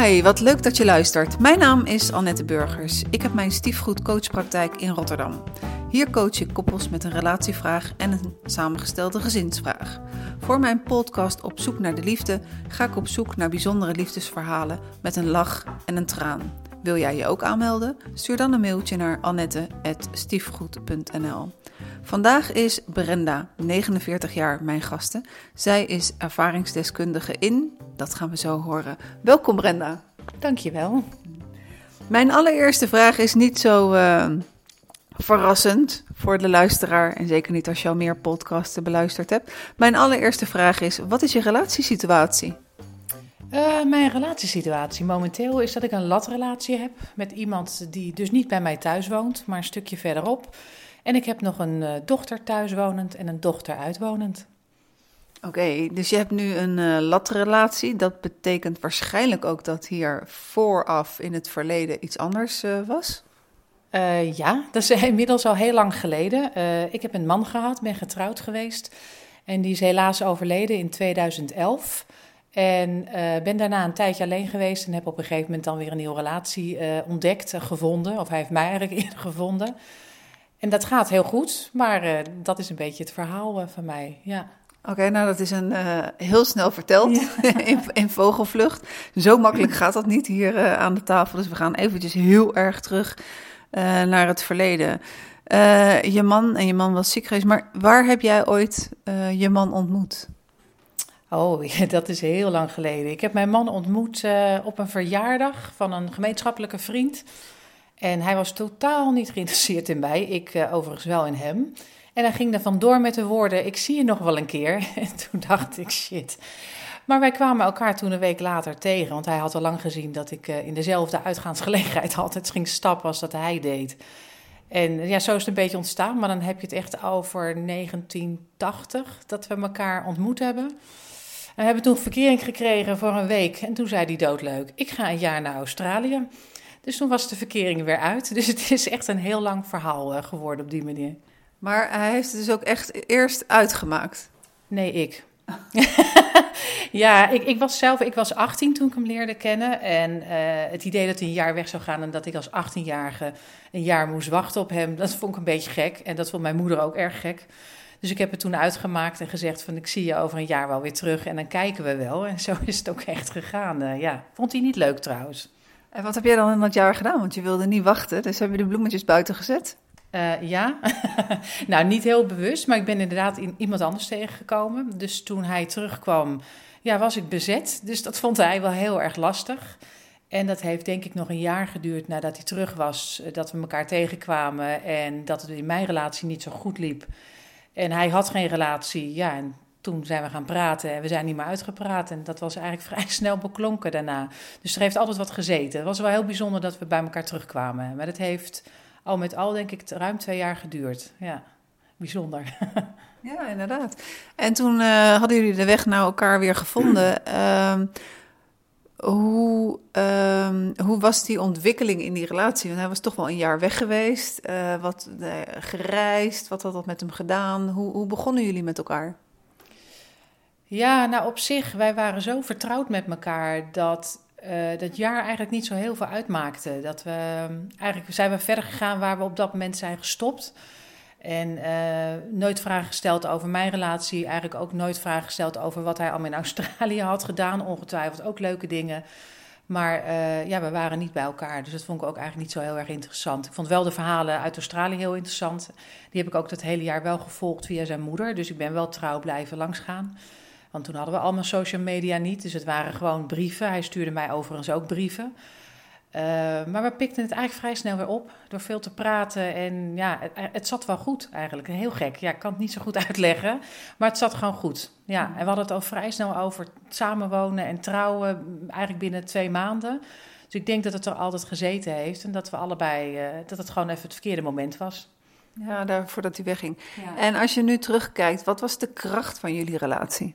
Hi, wat leuk dat je luistert. Mijn naam is Annette Burgers. Ik heb mijn stiefgoed coachpraktijk in Rotterdam. Hier coach ik koppels met een relatievraag en een samengestelde gezinsvraag. Voor mijn podcast Op zoek naar de liefde ga ik op zoek naar bijzondere liefdesverhalen met een lach en een traan. Wil jij je ook aanmelden? Stuur dan een mailtje naar annette.stiefgoed.nl Vandaag is Brenda, 49 jaar, mijn gasten. Zij is ervaringsdeskundige in, dat gaan we zo horen. Welkom Brenda. Dankjewel. Mijn allereerste vraag is niet zo uh, verrassend voor de luisteraar en zeker niet als je al meer podcasten beluisterd hebt. Mijn allereerste vraag is, wat is je relatiesituatie? Uh, mijn relatiesituatie momenteel is dat ik een latrelatie heb met iemand die dus niet bij mij thuis woont, maar een stukje verderop. En ik heb nog een uh, dochter thuiswonend en een dochter uitwonend. Oké, okay, dus je hebt nu een uh, latrelatie. Dat betekent waarschijnlijk ook dat hier vooraf in het verleden iets anders was? Ja, dat is inmiddels al heel lang geleden. ik heb een man gehad, ben getrouwd geweest. En die is helaas overleden in 2011. En ben daarna een tijdje alleen geweest en heb op een gegeven moment dan weer een nieuwe relatie ontdekt, gevonden. Of hij heeft mij eigenlijk gevonden. En dat gaat heel goed, maar dat is een beetje het verhaal van mij, ja. Oké, nou dat is een uh, heel snel verteld in, in, vogelvlucht. Zo makkelijk gaat dat niet hier uh, aan de tafel. Dus we gaan eventjes heel erg terug uh, naar het verleden. je man en je man was ziek geweest, maar waar heb jij ooit je man ontmoet? Oh, dat is heel lang geleden. Ik heb mijn man ontmoet op een verjaardag van een gemeenschappelijke vriend. En hij was totaal niet geïnteresseerd in mij, ik overigens wel in hem. En hij ging er vandoor met de woorden: Ik zie je nog wel een keer. En toen dacht ik: shit. Maar wij kwamen elkaar toen een week later tegen, want hij had al lang gezien dat ik uh, in dezelfde uitgaansgelegenheid altijd ging stappen als dat hij deed. En ja, zo is het een beetje ontstaan, maar dan heb je het echt over 1980 dat we elkaar ontmoet hebben. We hebben toen verkering gekregen voor een week en toen zei hij doodleuk: Ik ga een jaar naar Australië. Dus toen was de verkering weer uit. Dus het is echt een heel lang verhaal uh, geworden op die manier. Maar hij heeft het dus ook echt eerst uitgemaakt? Nee, ik. ja, ik, ik, was zelf, ik was 18 toen ik hem leerde kennen. En uh, het idee dat hij een jaar weg zou gaan en dat ik als 18-jarige een jaar moest wachten op hem, dat vond ik een beetje gek. En dat vond mijn moeder ook erg gek. Dus ik heb het toen uitgemaakt en gezegd van ik zie je over een jaar wel weer terug en dan kijken we wel. En zo is het ook echt gegaan. Uh, ja, vond hij niet leuk trouwens. En wat heb jij dan in dat jaar gedaan? Want je wilde niet wachten, dus heb je de bloemetjes buiten gezet? Uh, ja, nou niet heel bewust, maar ik ben inderdaad in iemand anders tegengekomen. Dus toen hij terugkwam, ja, was ik bezet. Dus dat vond hij wel heel erg lastig. En dat heeft denk ik nog een jaar geduurd nadat hij terug was, eh, dat we elkaar tegenkwamen en dat het in mijn relatie niet zo goed liep. En hij had geen relatie, ja, en toen zijn we gaan praten en we zijn niet meer uitgepraat. En dat was eigenlijk vrij snel beklonken daarna. Dus er heeft altijd wat gezeten. Het was wel heel bijzonder dat we bij elkaar terugkwamen. Maar dat heeft al met al denk ik ruim twee jaar geduurd. Ja, bijzonder. ja, inderdaad. En toen uh, hadden jullie de weg naar elkaar weer gevonden. Uh, hoe, uh, hoe was die ontwikkeling in die relatie? Want hij was toch wel een jaar weg geweest, uh, wat gereisd, wat had dat met hem gedaan? Hoe, hoe begonnen jullie met elkaar? Ja, nou op zich, wij waren zo vertrouwd met elkaar dat uh, dat jaar eigenlijk niet zo heel veel uitmaakte. Dat we, eigenlijk zijn we verder gegaan waar we op dat moment zijn gestopt. En uh, nooit vragen gesteld over mijn relatie. Eigenlijk ook nooit vragen gesteld over wat hij allemaal in Australië had gedaan. Ongetwijfeld ook leuke dingen. Maar uh, ja, we waren niet bij elkaar. Dus dat vond ik ook eigenlijk niet zo heel erg interessant. Ik vond wel de verhalen uit Australië heel interessant. Die heb ik ook dat hele jaar wel gevolgd via zijn moeder. Dus ik ben wel trouw blijven langsgaan. Want toen hadden we allemaal social media niet, dus het waren gewoon brieven. Hij stuurde mij overigens ook brieven. Uh, maar we pikten het eigenlijk vrij snel weer op door veel te praten. En ja, het, het, zat wel goed eigenlijk. Heel gek. Ja, ik kan het niet zo goed uitleggen. Maar het zat gewoon goed. Ja, en we hadden het al vrij snel over samenwonen en trouwen. Eigenlijk binnen twee maanden. Dus ik denk dat het er altijd gezeten heeft. En dat we allebei, uh, dat het gewoon even het verkeerde moment was. Ja, daar, voordat hij wegging. Ja. En als je nu terugkijkt, wat was de kracht van jullie relatie?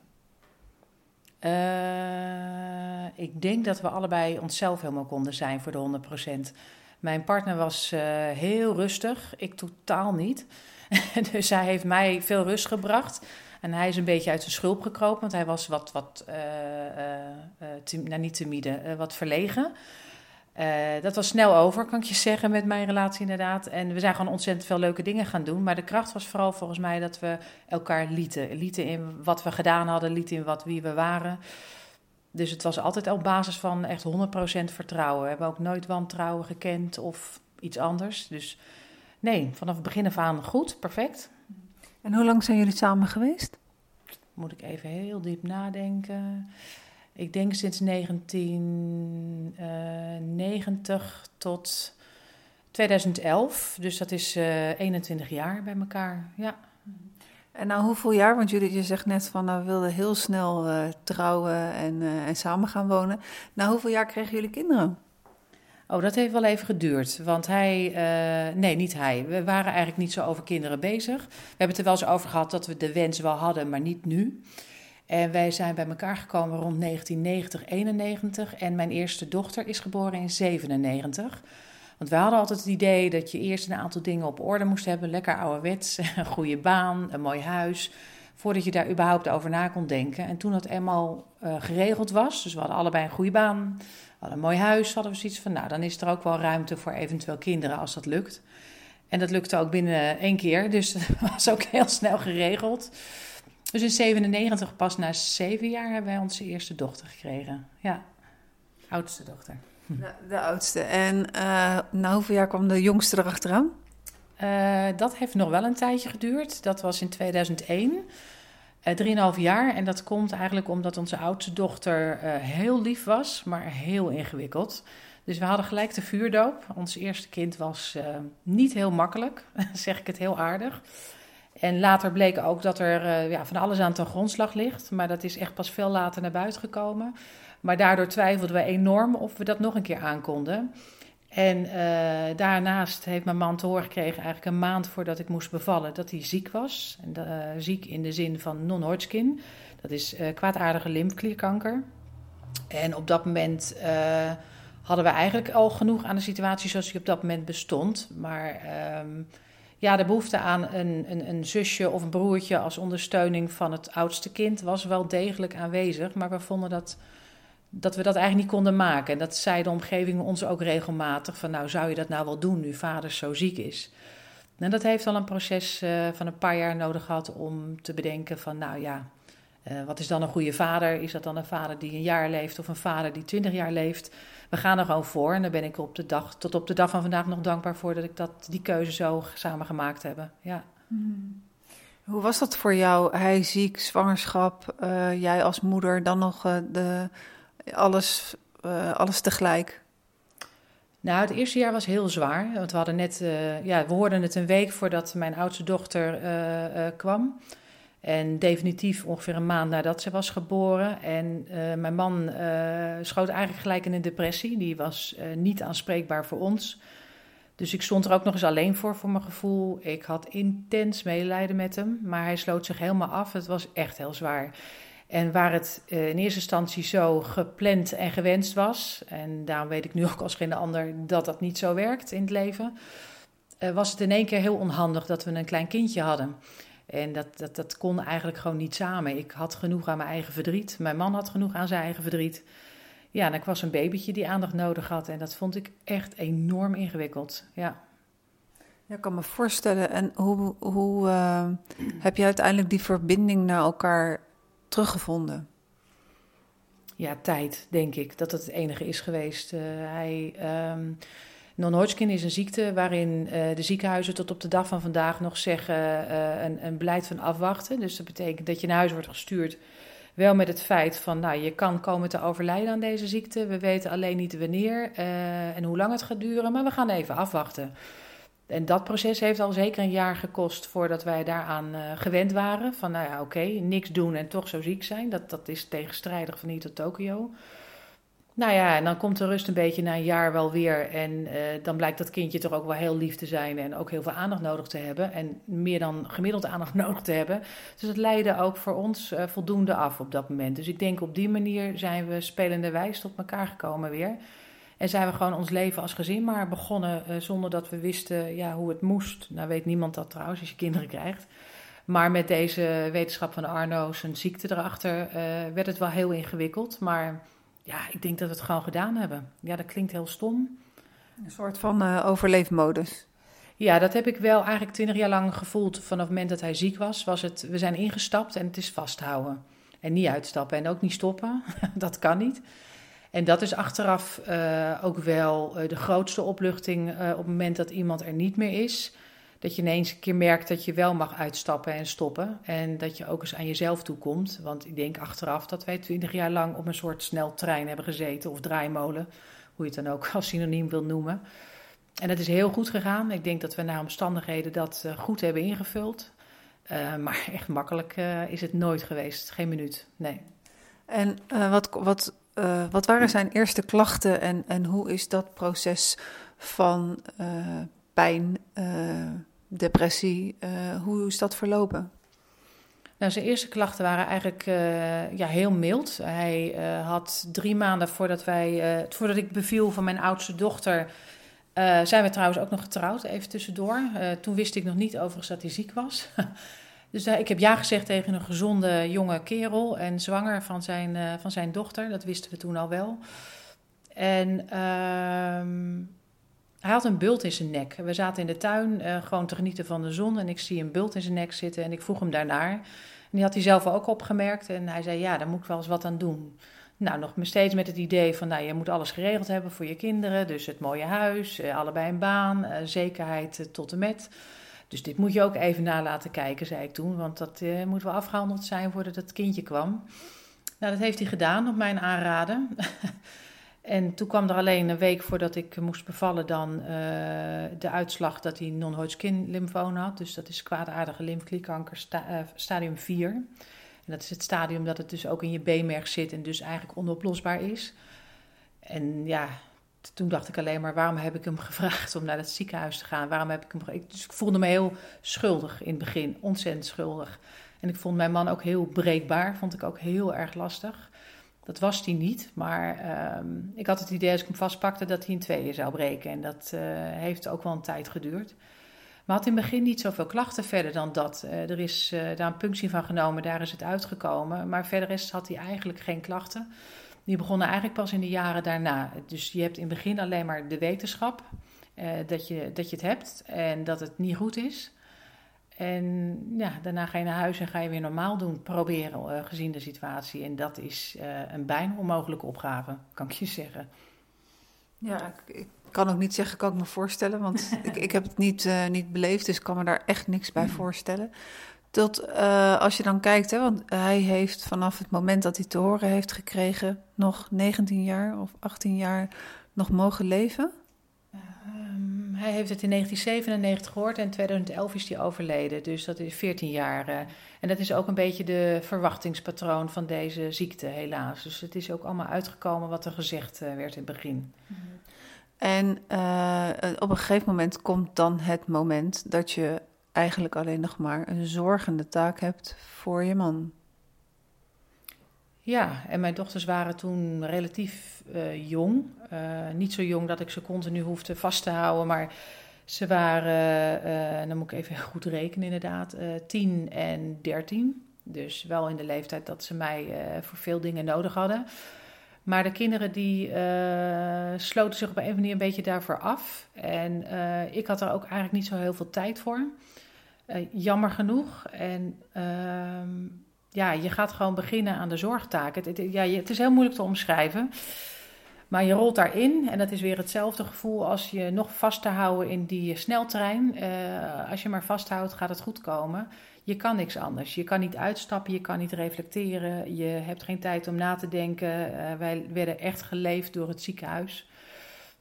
Uh, ik denk dat we allebei onszelf helemaal konden zijn voor de 100%. Mijn partner was uh, heel rustig, ik totaal niet. dus hij heeft mij veel rust gebracht. En hij is een beetje uit zijn schulp gekropen, want hij was wat, wat uh, nou niet wat verlegen. Dat was snel over, kan ik je zeggen, met mijn relatie inderdaad. En we zijn gewoon ontzettend veel leuke dingen gaan doen. Maar de kracht was vooral volgens mij dat we elkaar lieten. Lieten in wat we gedaan hadden, lieten in wat, wie we waren. Dus het was altijd op basis van echt 100% vertrouwen. We hebben ook nooit wantrouwen gekend of iets anders. Dus nee, vanaf het begin af aan goed, perfect. En hoe lang zijn jullie samen geweest? Moet ik even heel diep nadenken. Ik denk sinds 1990 eh, tot 2011. Dus dat is uh, eh, 21 jaar bij elkaar. Ja. En nou, hoeveel jaar? Want jullie, je zegt net van, nou, we wilden heel snel uh, trouwen en, uh, en samen gaan wonen. Nou, hoeveel jaar kregen jullie kinderen? Oh, dat heeft wel even geduurd. Want hij, uh, nee, niet hij. We waren eigenlijk niet zo over kinderen bezig. We hebben het er wel eens over gehad dat we de wens wel hadden, maar niet nu. En wij zijn bij elkaar gekomen rond 1990, 91. En mijn eerste dochter is geboren in 97. Want we hadden altijd het idee dat je eerst een aantal dingen op orde moest hebben. Lekker ouderwets, een goede baan, een mooi huis. Voordat je daar überhaupt over na kon denken. En toen dat eenmaal uh, geregeld was, dus we hadden allebei een goede baan, hadden een mooi huis, hadden we zoiets van, nou dan is er ook wel ruimte voor eventueel kinderen als dat lukt. En dat lukte ook binnen één keer, dus dat was ook heel snel geregeld. Dus in 97, pas na zeven jaar, hebben wij onze eerste dochter gekregen. Ja, oudste dochter. De, de oudste. En uh, na hoeveel jaar kwam de jongste erachteraan? Uh, dat heeft nog wel een tijdje geduurd. Dat was in 2001. Uh, drieënhalf jaar. En dat komt eigenlijk omdat onze oudste dochter uh, heel lief was, maar heel ingewikkeld. Dus we hadden gelijk de vuurdoop. Ons eerste kind was niet heel makkelijk, zeg ik het heel aardig. En later bleek ook dat er ja, van alles aan ten grondslag ligt. Maar dat is echt pas veel later naar buiten gekomen. Maar daardoor twijfelden we enorm of we dat nog een keer aankonden. En uh, daarnaast heeft mijn man te horen gekregen, eigenlijk een maand voordat ik moest bevallen, dat hij ziek was. En, uh, ziek in de zin van non-Hodgkin. Dat is kwaadaardige lymfklierkanker. En op dat moment hadden we eigenlijk al genoeg aan de situatie zoals die op dat moment bestond. Maar um, ja, de behoefte aan een, een, een, zusje of een broertje als ondersteuning van het oudste kind was wel degelijk aanwezig. Maar we vonden dat dat we dat eigenlijk niet konden maken. En dat zei de omgeving ons ook regelmatig: van nou zou je dat nou wel doen nu vader zo ziek is. En dat heeft al een proces uh, van een paar jaar nodig gehad om te bedenken van nou ja, uh, wat is dan een goede vader? Is dat dan een vader die een jaar leeft of een vader die twintig jaar leeft? We gaan er gewoon voor en daar ben ik op de dag, tot op de dag van vandaag nog dankbaar voor dat ik dat, die keuze zo samen gemaakt heb. Ja. Hmm. Hoe was dat voor jou? Hij ziek, zwangerschap, uh, jij als moeder, dan nog de alles, alles tegelijk? Nou, het eerste jaar was heel zwaar. Want we hadden net, ja, we hoorden het een week voordat mijn oudste dochter kwam. En definitief ongeveer een maand nadat ze was geboren. En mijn man schoot eigenlijk gelijk in een depressie. Die was niet aanspreekbaar voor ons. Dus ik stond er ook nog eens alleen voor, voor mijn gevoel. Ik had intens medelijden met hem, maar hij sloot zich helemaal af. Het was echt heel zwaar. En waar het uh, in eerste instantie zo gepland en gewenst was, en daarom weet ik nu ook als geen ander dat dat niet zo werkt in het leven, uh, was het in één keer heel onhandig dat we een klein kindje hadden. En dat, dat, dat kon eigenlijk gewoon niet samen. Ik had genoeg aan mijn eigen verdriet, mijn man had genoeg aan zijn eigen verdriet. Ja, en ik was een babytje die aandacht nodig had en dat vond ik echt enorm ingewikkeld. Ja. Ja, ik kan me voorstellen. En hoe, hoe uh, heb je uiteindelijk die verbinding naar elkaar teruggevonden? Ja, tijd, denk ik, dat het het enige is geweest. Uh, hij, um, non-Hodgkin is een ziekte waarin uh, de ziekenhuizen tot op de dag van vandaag nog zeggen uh, een, een beleid van afwachten. Dus dat betekent dat je naar huis wordt gestuurd wel met het feit van, nou, je kan komen te overlijden aan deze ziekte. We weten alleen niet wanneer uh, en hoe lang het gaat duren, maar we gaan even afwachten. En dat proces heeft al zeker een jaar gekost voordat wij daaraan gewend waren. Van nou ja, oké, niks doen en toch zo ziek zijn. Dat, dat is tegenstrijdig van hier tot Tokio. Nou ja, en dan komt de rust een beetje na een jaar wel weer. En uh, dan blijkt dat kindje toch ook wel heel lief te zijn en ook heel veel aandacht nodig te hebben. En meer dan gemiddeld aandacht nodig te hebben. Dus het leidde ook voor ons uh, voldoende af op dat moment. Dus ik denk op die manier zijn we spelende wijs tot elkaar gekomen weer. En zijn we gewoon ons leven als gezin maar begonnen uh, zonder dat we wisten ja, hoe het moest. Nou weet niemand dat trouwens als je kinderen krijgt. Maar met deze wetenschap van Arno, zijn ziekte erachter, werd het wel heel ingewikkeld. Maar ja, ik denk dat we het gewoon gedaan hebben. Ja, dat klinkt heel stom. Een soort van uh, overleefmodus. Ja, dat heb ik wel eigenlijk twintig jaar lang gevoeld. Vanaf het moment dat hij ziek was, was het, we zijn ingestapt en het is vasthouden. En niet uitstappen en ook niet stoppen. dat kan niet. En dat is achteraf uh, ook wel uh, de grootste opluchting op het moment dat iemand er niet meer is. Dat je ineens een keer merkt dat je wel mag uitstappen en stoppen. En dat je ook eens aan jezelf toekomt. Want ik denk achteraf dat wij twintig jaar lang op een soort sneltrein hebben gezeten. Of draaimolen, hoe je het dan ook als synoniem wil noemen. En dat is heel goed gegaan. Ik denk dat we naar omstandigheden dat uh, goed hebben ingevuld. Uh, maar echt makkelijk uh, is het nooit geweest. Geen minuut, nee. En wat, wat, wat waren zijn eerste klachten en, en hoe is dat proces van pijn, depressie, hoe is dat verlopen? Nou, zijn eerste klachten waren eigenlijk ja, heel mild. Hij had drie maanden voordat, wij, voordat ik beviel van mijn oudste dochter zijn we trouwens ook nog getrouwd, even tussendoor. Toen wist ik nog niet overigens dat hij ziek was. dus ik heb ja gezegd tegen een gezonde jonge kerel en zwanger van zijn, van zijn dochter. Dat wisten we toen al wel. En ehm, hij had een bult in zijn nek. We zaten in de tuin gewoon te genieten van de zon en ik zie een bult in zijn nek zitten en ik vroeg hem daarnaar. En die had hij zelf ook opgemerkt en hij zei ja, daar moet ik wel eens wat aan doen. Nou, nog steeds met het idee van, nou, je moet alles geregeld hebben voor je kinderen. Dus het mooie huis, eh, allebei een baan, eh, zekerheid eh, tot en met. Dus dit moet je ook even na laten kijken, zei ik toen. Want dat moet wel afgehandeld zijn voordat het kindje kwam. Nou, dat heeft hij gedaan op mijn aanraden. en toen kwam er alleen een week voordat ik moest bevallen dan uh, de uitslag dat hij non-Hodgkin lymfoom had. Dus dat is kwaadaardige lymfklierkanker sta, uh, stadium 4. En dat is het stadium dat het dus ook in je beenmerg zit en dus eigenlijk onoplosbaar is. En ja, toen dacht ik alleen maar, waarom heb ik hem gevraagd om naar het ziekenhuis te gaan? Waarom heb ik hem ik, Dus ik voelde me heel schuldig in het begin, ontzettend schuldig. En ik vond mijn man ook heel breekbaar, vond ik ook heel erg lastig. Dat was hij niet, maar uh, ik had het idee als ik hem vastpakte dat hij in tweeën zou breken. En dat uh, heeft ook wel een tijd geduurd. Maar had in het begin niet zoveel klachten verder dan dat. Uh, er is uh, daar een punctie van genomen, daar is het uitgekomen. Maar verder is, had hij eigenlijk geen klachten. Die begonnen eigenlijk pas in de jaren daarna. Dus je hebt in het begin alleen maar de wetenschap dat, je, dat je het hebt en dat het niet goed is. En ja, daarna ga je naar huis en ga je weer normaal doen, proberen gezien de situatie. En dat is een bijna onmogelijke opgave, kan ik je zeggen. Ja, ik, kan ook niet zeggen, kan ik me voorstellen, want ik, ik heb het niet, uh, niet beleefd, dus ik kan me daar echt niks bij voorstellen. Tot als je dan kijkt, hè, want hij heeft vanaf het moment dat hij te horen heeft gekregen, nog 19 jaar of 18 jaar nog mogen leven? Um, hij heeft het in 1997 gehoord en in 2011 is hij overleden, dus dat is 14 jaar. Uh, en dat is ook een beetje de verwachtingspatroon van deze ziekte, helaas. Dus het is ook allemaal uitgekomen wat er gezegd werd in het begin. En uh, op een gegeven moment komt dan het moment dat je eigenlijk alleen nog maar een zorgende taak hebt voor je man. Ja, en mijn dochters waren toen relatief uh, jong. Uh, niet zo jong dat ik ze continu hoefde vast te houden, maar ze waren, dan moet ik even goed rekenen inderdaad, 10 en 13. Dus wel in de leeftijd dat ze mij voor veel dingen nodig hadden. Maar de kinderen die uh, sloten zich op een of andere manier een beetje daarvoor af. En uh, ik had er ook eigenlijk niet zo heel veel tijd voor. Uh, jammer genoeg. En ehm, ja, je gaat gewoon beginnen aan de zorgtaak. Het, ja, het is heel moeilijk te omschrijven. Maar je rolt daarin en dat is weer hetzelfde gevoel als je nog vast te houden in die sneltrein. als je maar vasthoudt, gaat het goed komen. Je kan niks anders. Je kan niet uitstappen, je kan niet reflecteren, je hebt geen tijd om na te denken. Uh, wij werden echt geleefd door het ziekenhuis.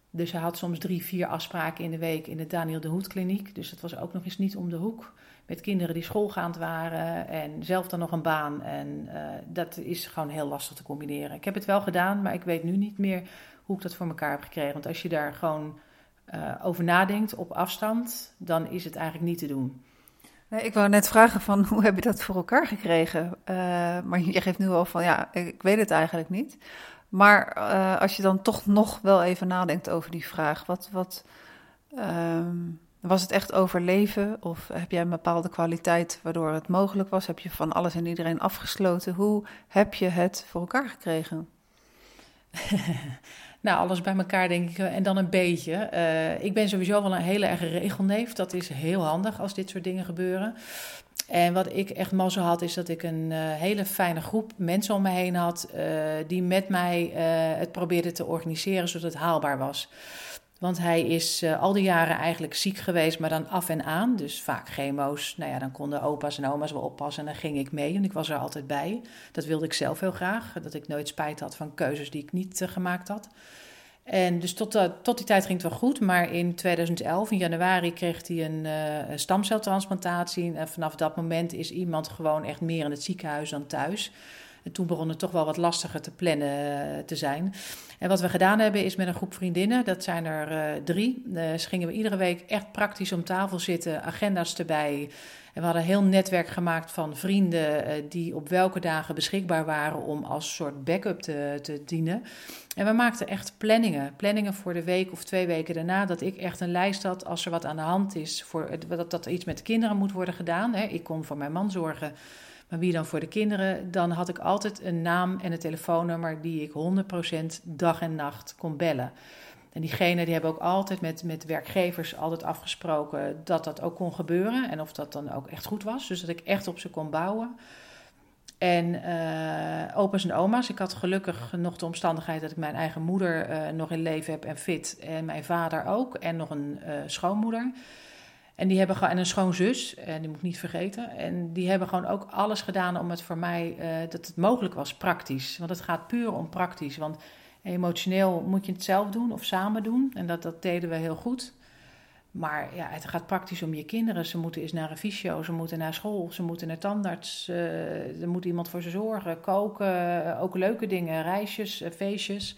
Dus hij had soms drie, vier afspraken in de week in de Daniel de Hoed kliniek. Dus dat was ook nog eens niet om de hoek. Met kinderen die schoolgaand waren en zelf dan nog een baan. En uh, dat is gewoon heel lastig te combineren. Ik heb het wel gedaan, maar ik weet nu niet meer hoe ik dat voor elkaar heb gekregen. Want als je daar gewoon uh, over nadenkt op afstand, dan is het eigenlijk niet te doen. Nee, ik wou net vragen van hoe heb je dat voor elkaar gekregen? Uh, maar je geeft nu al van ja, ik weet het eigenlijk niet. Maar als je dan toch nog wel even nadenkt over die vraag, wat, wat, um, Was het echt overleven of heb jij een bepaalde kwaliteit waardoor het mogelijk was? Heb je van alles en iedereen afgesloten? Hoe heb je het voor elkaar gekregen? nou, alles bij elkaar denk ik en dan een beetje. Uh, ik ben sowieso wel een hele erg regelneef. Dat is heel handig als dit soort dingen gebeuren. En wat ik echt mazzel had, is dat ik een uh, hele fijne groep mensen om me heen had. Die met mij het probeerden te organiseren zodat het haalbaar was. Want hij is uh, al die jaren eigenlijk ziek geweest, maar dan af en aan. Dus vaak chemo's. Nou ja, dan konden opa's en oma's wel oppassen en dan ging ik mee. En ik was er altijd bij. Dat wilde ik zelf heel graag. Dat ik nooit spijt had van keuzes die ik niet uh, gemaakt had. En dus tot, uh, tot die tijd ging het wel goed. Maar in 2011, in januari, kreeg hij een stamceltransplantatie. En vanaf dat moment is iemand gewoon echt meer in het ziekenhuis dan thuis. En toen begon het toch wel wat lastiger te plannen te zijn. En wat we gedaan hebben is met een groep vriendinnen, dat zijn er uh, drie, uh, gingen we iedere week echt praktisch om tafel zitten, agenda's erbij. En we hadden een heel netwerk gemaakt van vrienden die op welke dagen beschikbaar waren om als soort backup te, te dienen. En we maakten echt planningen. Planningen voor de week of twee weken daarna. Dat ik echt een lijst had als er wat aan de hand is. Voor, dat, dat er iets met de kinderen moet worden gedaan. Ik kon voor mijn man zorgen. Maar wie dan voor de kinderen? Dan had ik altijd een naam en een telefoonnummer die ik 100% dag en nacht kon bellen. En diegenen die hebben ook altijd met, met werkgevers altijd afgesproken dat dat ook kon gebeuren. En of dat dan ook echt goed was. Dus dat ik echt op ze kon bouwen. En uh, opa's en oma's. Ik had gelukkig nog de omstandigheid dat ik mijn eigen moeder uh, nog in leven heb en fit. En mijn vader ook. En nog een uh, schoonmoeder. En die hebben gewoon, en een schoonzus, en die moet ik niet vergeten. En die hebben gewoon ook alles gedaan om het voor mij, uh, dat het mogelijk was, praktisch. Want het gaat puur om praktisch. Want emotioneel moet je het zelf doen of samen doen. En dat, dat deden we heel goed. Maar ja, het gaat praktisch om je kinderen. Ze moeten eens naar een fysio, ze moeten naar school, ze moeten naar tandarts. Uh, er moet iemand voor ze zorgen, koken, ook leuke dingen, reisjes, feestjes.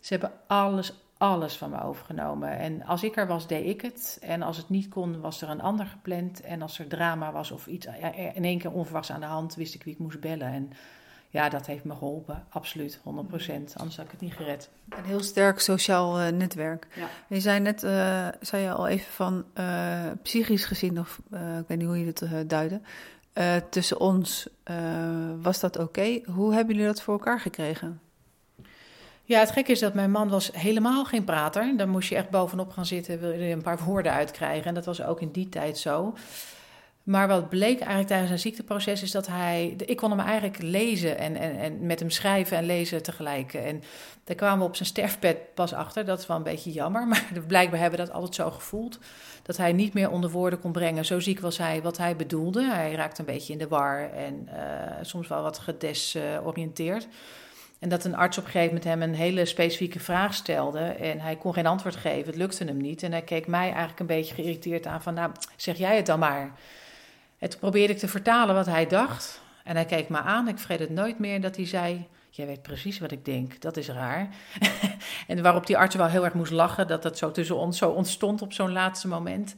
Ze hebben alles, alles van me overgenomen. En als ik er was, deed ik het. En als het niet kon, was er een ander gepland. En als er drama was of iets in één keer onverwachts aan de hand, wist ik wie ik moest bellen. En ja, dat heeft me geholpen, absoluut, 100%. Anders had ik het niet gered. Een heel sterk sociaal uh, netwerk. Ja. Je zei net, uh, zei je al even van uh, psychisch gezien, of ik weet niet hoe je het duidde, tussen ons, was dat oké? Okay? Hoe hebben jullie dat voor elkaar gekregen? Ja, het gekke is dat mijn man was helemaal geen prater. Dan moest je echt bovenop gaan zitten, wil je een paar woorden uitkrijgen. En dat was ook in die tijd zo. Maar wat bleek eigenlijk tijdens zijn ziekteproces is dat hij... Ik kon hem eigenlijk lezen en, en, en met hem schrijven en lezen tegelijk. En daar kwamen we op zijn sterfbed pas achter. Dat is wel een beetje jammer, maar blijkbaar hebben we dat altijd zo gevoeld. Dat hij niet meer onder woorden kon brengen. Zo ziek was hij wat hij bedoelde. Hij raakte een beetje in de war en uh, soms wel wat gedesoriënteerd. En dat een arts op een gegeven moment hem een hele specifieke vraag stelde. En hij kon geen antwoord geven. Het lukte hem niet. En hij keek mij eigenlijk een beetje geïrriteerd aan van, nou, zeg jij het dan maar. En toen probeerde ik te vertalen wat hij dacht. En hij keek me aan. Ik vergeet het nooit meer dat hij zei, jij weet precies wat ik denk. Dat is raar. en waarop die arts wel heel erg moest lachen dat dat zo tussen ons zo ontstond op zo'n laatste moment.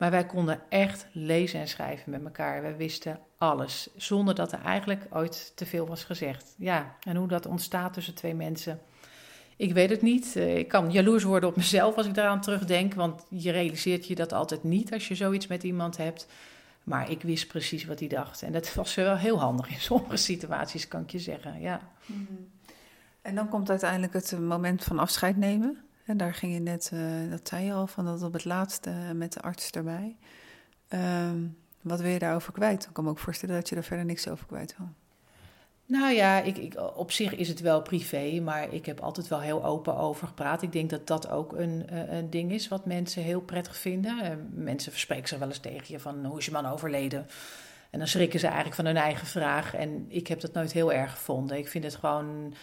Maar wij konden echt lezen en schrijven met elkaar. We wisten alles, zonder dat er eigenlijk ooit te veel was gezegd. Ja, en hoe dat ontstaat tussen twee mensen, ik weet het niet. Eh, ik kan jaloers worden op mezelf als ik daaraan terugdenk, want je realiseert je dat altijd niet als je zoiets met iemand hebt. Maar ik wist precies wat hij dacht. En dat was wel heel handig in sommige situaties, kan ik je zeggen. Ja. Mhm. En dan komt uiteindelijk het moment van afscheid nemen. En daar ging je net, uh, dat zei je al, van dat op het laatste met de arts erbij. Um, wat wil je daarover kwijt? Ik kan me ook voorstellen dat je er verder niks over kwijt wil. Nou ja, ik, ik, op zich is het wel privé, maar ik heb altijd wel heel open over gepraat. Ik denk dat dat ook een, eh, een ding is wat mensen heel prettig vinden. Eh, mensen verspreken zich wel eens tegen je van hoe is je man overleden? En dan schrikken ze eigenlijk van hun eigen vraag. En ik heb dat nooit heel erg gevonden. Ik vind het gewoon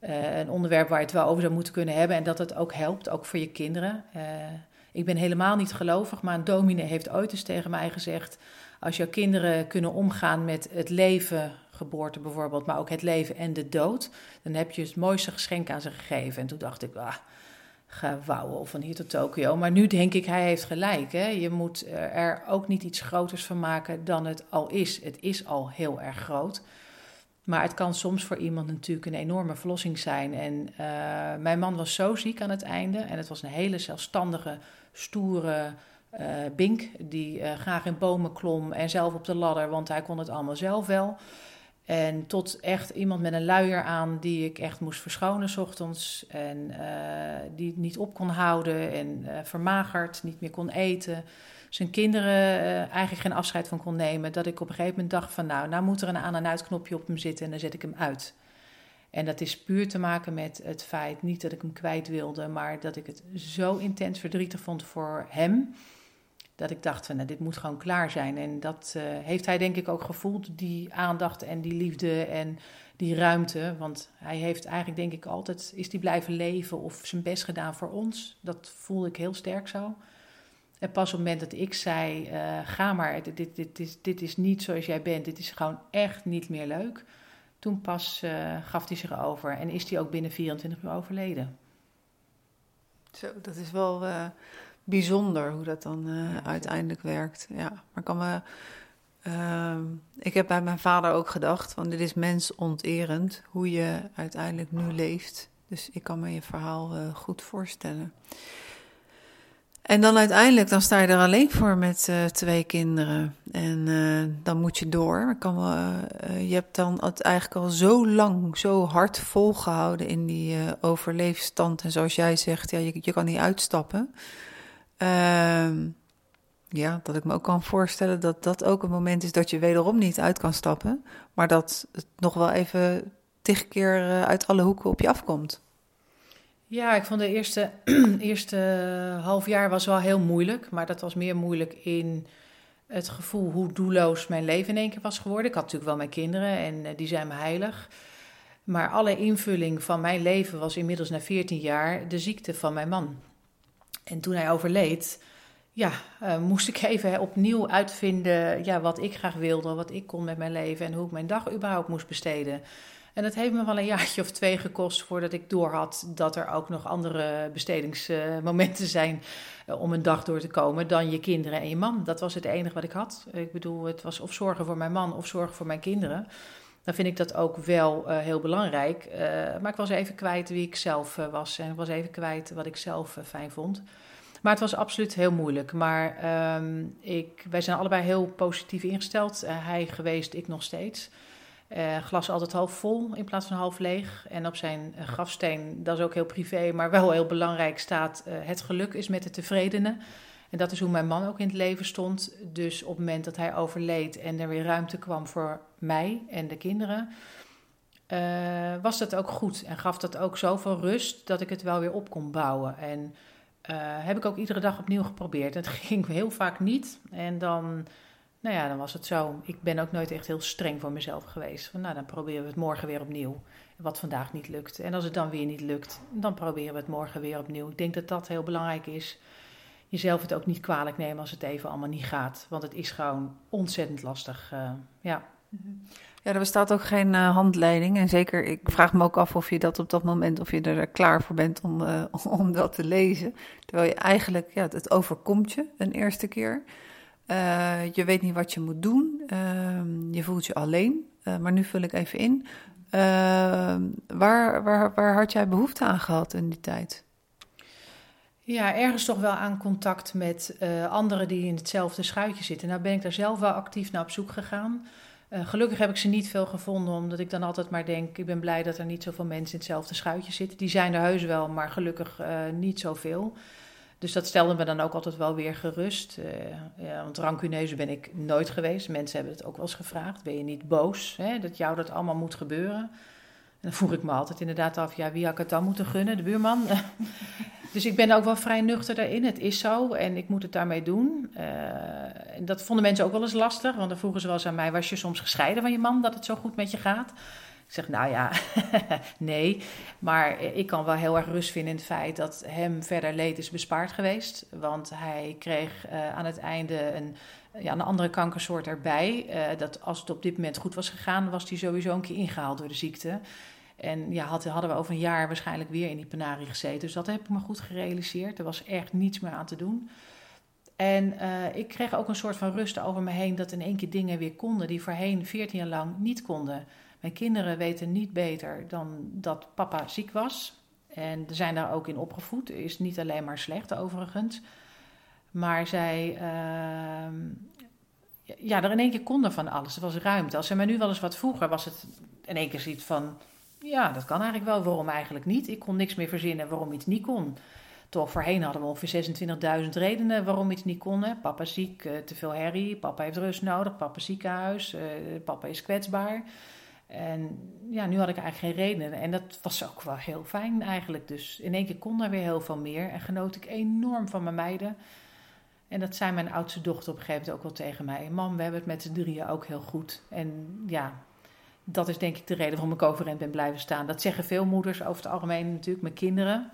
uh, een onderwerp waar je het wel over zou moeten kunnen hebben. En dat het ook helpt, ook voor je kinderen. Uh, ik ben helemaal niet gelovig, maar een dominee heeft ooit eens tegen mij gezegd... als jouw kinderen kunnen omgaan met het leven, geboorte bijvoorbeeld... maar ook het leven en de dood... dan heb je het mooiste geschenk aan ze gegeven. En toen dacht ik, ah, wauwen van hier tot Tokio. Maar nu denk ik, hij heeft gelijk. Hè? Je moet er ook niet iets groters van maken dan het al is. Het is al heel erg groot... Maar het kan soms voor iemand natuurlijk een enorme verlossing zijn. En uh, mijn man was zo ziek aan het einde. En het was een hele zelfstandige, stoere, Bink, die graag in bomen klom en zelf op de ladder, want hij kon het allemaal zelf wel. En tot echt iemand met een luier aan die ik echt moest verschonen s ochtends. En die het niet op kon houden en vermagerd, niet meer kon eten zijn kinderen uh, eigenlijk geen afscheid van kon nemen. Dat ik op een gegeven moment dacht van nou, nou moet er een aan- en uitknopje op hem zitten en dan zet ik hem uit. En dat is puur te maken met het feit, niet dat ik hem kwijt wilde, maar dat ik het zo intens verdrietig vond voor hem. Dat ik dacht van nou, dit moet gewoon klaar zijn. En dat uh, heeft hij denk ik ook gevoeld, die aandacht en die liefde en die ruimte. Want hij heeft eigenlijk denk ik altijd, is die blijven leven of zijn best gedaan voor ons. Dat voelde ik heel sterk zo. En pas op het moment dat ik zei: uh, ga maar, dit, dit, dit, is, dit is niet zoals jij bent, dit is gewoon echt niet meer leuk. Toen pas uh, gaf hij zich over en is hij ook binnen 24 uur overleden. Zo, dat is wel uh, bijzonder hoe dat dan ja, uiteindelijk werkt. Ja, maar kan. Ehm, ik heb bij mijn vader ook gedacht: van dit is mensonterend hoe je uiteindelijk nu leeft. Dus ik kan me je verhaal goed voorstellen. En dan uiteindelijk, dan sta je er alleen voor met uh, twee kinderen. En uh, dan moet je door. Kan uh, je hebt dan het eigenlijk al zo lang, zo hard volgehouden in die overleefstand. En zoals jij zegt, ja, je, je kan niet uitstappen. Ehm, ja, dat ik me ook kan voorstellen dat dat ook een moment is dat je wederom niet uit kan stappen. Maar dat het nog wel even tig keer uit alle hoeken op je afkomt. Ja, ik vond de eerste, eerste half jaar was wel heel moeilijk. Maar dat was meer moeilijk in het gevoel hoe doelloos mijn leven in één keer was geworden. Ik had natuurlijk wel mijn kinderen en uh, die zijn me heilig. Maar alle invulling van mijn leven was inmiddels na 14 jaar de ziekte van mijn man. En toen hij overleed, ja, uh, moest ik even opnieuw uitvinden ja, wat ik graag wilde, wat ik kon met mijn leven en hoe ik mijn dag überhaupt moest besteden. En dat heeft me wel een jaartje of twee gekost voordat ik doorhad dat er ook nog andere bestedingsmomenten zijn eh, om een dag door te komen dan je kinderen en je man. Dat was het enige wat ik had. Ik bedoel, het was of zorgen voor mijn man of zorgen voor mijn kinderen. Dan vind ik dat ook wel uh, heel belangrijk. Uh, maar ik was even kwijt wie ik zelf was en ik was even kwijt wat ik zelf fijn vond. Maar het was absoluut heel moeilijk. Maar um, ik, wij zijn allebei heel positief ingesteld. hij geweest, ik nog steeds. Uh, glas altijd half vol in plaats van half leeg. En op zijn uh, grafsteen, dat is ook heel privé, maar wel heel belangrijk, staat: uh, Het geluk is met de tevredene. En dat is hoe mijn man ook in het leven stond. Dus op het moment dat hij overleed en er weer ruimte kwam voor mij en de kinderen, was dat ook goed. En gaf dat ook zoveel rust dat ik het wel weer op kon bouwen. En heb ik ook iedere dag opnieuw geprobeerd. Het ging heel vaak niet. En dan nou ja, dan was het zo. Ik ben ook nooit echt heel streng voor mezelf geweest. Van, nou, dan proberen we het morgen weer opnieuw. Wat vandaag niet lukt. En als het dan weer niet lukt, dan proberen we het morgen weer opnieuw. Ik denk dat dat heel belangrijk is. Jezelf het ook niet kwalijk nemen als het even allemaal niet gaat. Want het is gewoon ontzettend lastig. Uh, ja. Ja, er bestaat ook geen uh, handleiding. En zeker, ik vraag me ook af of je dat op dat moment, of je er klaar voor bent om, om dat te lezen. Terwijl je eigenlijk, ja, het overkomt je een eerste keer. Uh, je weet niet wat je moet doen. Uh, je voelt je alleen. Uh, maar nu vul ik even in. waar, waar, waar had jij behoefte aan gehad in die tijd? Ja, ergens toch wel aan contact met anderen die in hetzelfde schuitje zitten. Nou ben ik daar zelf wel actief naar op zoek gegaan. gelukkig heb ik ze niet veel gevonden, omdat ik dan altijd maar denk... ik ben blij dat er niet zoveel mensen in hetzelfde schuitje zitten. Die zijn er heus wel, maar gelukkig niet zoveel. Dus dat stelde me dan ook altijd wel weer gerust. Uh, ja, want rancuneuze ben ik nooit geweest. Mensen hebben het ook wel eens gevraagd. Ben je niet boos hè, dat jou dat allemaal moet gebeuren? En dan vroeg ik me altijd inderdaad af, ja, wie had ik het dan moeten gunnen? De buurman? dus ik ben ook wel vrij nuchter daarin. Het is zo en ik moet het daarmee doen. En dat vonden mensen ook wel eens lastig. Want dan vroegen ze wel eens aan mij, was je soms gescheiden van je man dat het zo goed met je gaat? Ik zeg, nou ja, nee. Maar ik kan wel heel erg rust vinden in het feit dat hem verder leed is bespaard geweest. Want hij kreeg uh, aan het einde een, ja, een andere kankersoort erbij. Uh, dat als het op dit moment goed was gegaan, was hij sowieso een keer ingehaald door de ziekte. En ja, had, hadden we over een jaar waarschijnlijk weer in die penarie gezeten. Dus dat heb ik me goed gerealiseerd. Er was echt niets meer aan te doen. En uh, ik kreeg ook een soort van rust over me heen dat in één keer dingen weer konden die voorheen 14 jaar lang niet konden. Mijn kinderen weten niet beter dan dat papa ziek was. En zijn daar ook in opgevoed. Is niet alleen maar slecht overigens. Maar zij, ehm, ja, er in één keer kon er van alles. Er was ruimte. Als ze mij nu wel eens wat vroeger, was het in één keer zoiets van, ja, dat kan eigenlijk wel. Waarom eigenlijk niet? Ik kon niks meer verzinnen waarom iets niet kon. Toch voorheen hadden we ongeveer 26.000 redenen waarom iets niet kon. Papa ziek, uh, te veel herrie, papa heeft rust nodig, papa ziekenhuis, uh, papa is kwetsbaar. En ja, nu had ik eigenlijk geen redenen. En dat was ook wel heel fijn eigenlijk. Dus in één keer kon er weer heel veel meer. En genoot ik enorm van mijn meiden. En dat zei mijn oudste dochter op een gegeven moment ook wel tegen mij. Mam, we hebben het met z'n drieën ook heel goed. En ja, dat is denk ik de reden waarom ik overeind ben blijven staan. Dat zeggen veel moeders over het algemeen natuurlijk met kinderen.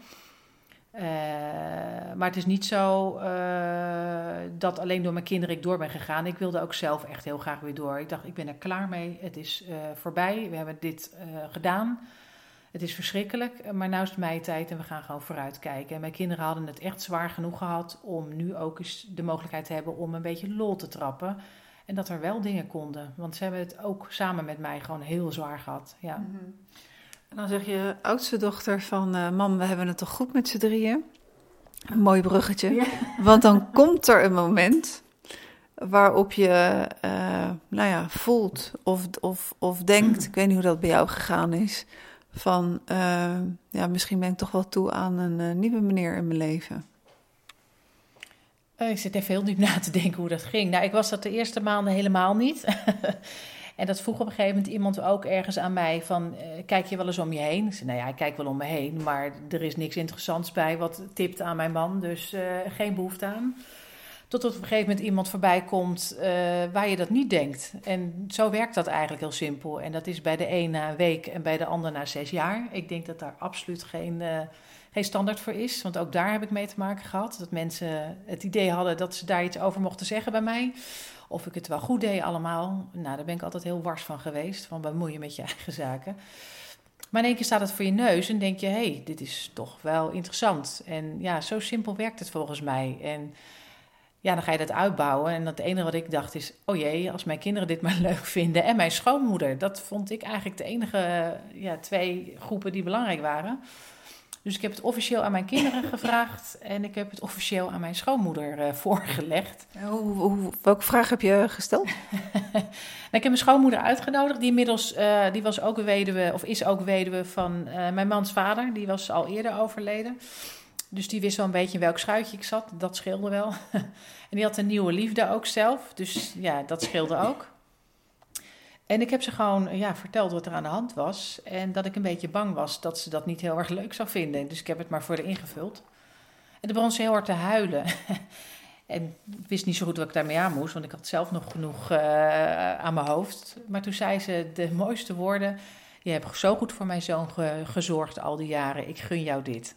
Uh, maar het is niet zo uh, dat alleen door mijn kinderen ik door ben gegaan. Ik wilde ook zelf echt heel graag weer door. Ik dacht, ik ben er klaar mee. Het is uh, voorbij. We hebben dit gedaan. Het is verschrikkelijk, maar nu is het mijn tijd en we gaan gewoon vooruit kijken. En mijn kinderen hadden het echt zwaar genoeg gehad om nu ook eens de mogelijkheid te hebben om een beetje lol te trappen. En dat er wel dingen konden. Want ze hebben het ook samen met mij gewoon heel zwaar gehad. Ja. -hmm. En dan zeg je oudste dochter van... Uh, mam, we hebben het toch goed met z'n drieën? Een mooi bruggetje. Ja. Want dan komt er een moment waarop je uh, nou ja, voelt of, of, of denkt... Ik weet niet hoe dat bij jou gegaan is... van uh, ja, misschien ben ik toch wel toe aan een nieuwe meneer in mijn leven. Ik zit even heel diep na te denken hoe dat ging. Nou, ik was dat de eerste maanden helemaal niet. En dat vroeg op een gegeven moment iemand ook ergens aan mij van, uh, kijk je wel eens om je heen? Ik zei, nou ja, ik kijk wel om me heen, maar er is niks interessants bij wat tipt aan mijn man, dus uh, geen behoefte aan. Tot op een gegeven moment iemand voorbij komt uh, waar je dat niet denkt. En zo werkt dat eigenlijk heel simpel. En dat is bij de een na een week en bij de ander na zes jaar. Ik denk dat daar absoluut geen, geen standaard voor is. Want ook daar heb ik mee te maken gehad. Dat mensen het idee hadden dat ze daar iets over mochten zeggen bij mij. Of ik het wel goed deed allemaal. Nou, daar ben ik altijd heel wars van geweest. Van bemoeien met je eigen zaken. Maar in één keer staat het voor je neus en denk je: hé, hey, dit is toch wel interessant. En ja, zo simpel werkt het volgens mij. En ja, dan ga je dat uitbouwen. En het enige wat ik dacht is: oh jee, als mijn kinderen dit maar leuk vinden. En mijn schoonmoeder. Dat vond ik eigenlijk de enige ja, twee groepen die belangrijk waren. Dus ik heb het officieel aan mijn kinderen gevraagd en ik heb het officieel aan mijn schoonmoeder uh, voorgelegd. Hoe, hoe, welke vraag heb je gesteld? nou, ik heb mijn schoonmoeder uitgenodigd, die inmiddels, uh, die was ook weduwe, of is ook weduwe van uh, mijn mans vader. Die was al eerder overleden. Dus die wist wel een beetje in welk schuitje ik zat, dat scheelde wel. en die had een nieuwe liefde ook zelf, dus ja, dat scheelde ook. En ik heb ze gewoon ja, verteld wat er aan de hand was. En dat ik een beetje bang was dat ze dat niet heel erg leuk zou vinden. Dus ik heb het maar voor de ingevuld. En toen begon ze heel hard te huilen. en ik wist niet zo goed wat ik daarmee aan moest, want ik had zelf nog genoeg uh, aan mijn hoofd. Maar toen zei ze de mooiste woorden. Je hebt zo goed voor mijn zoon ge gezorgd al die jaren. Ik gun jou dit.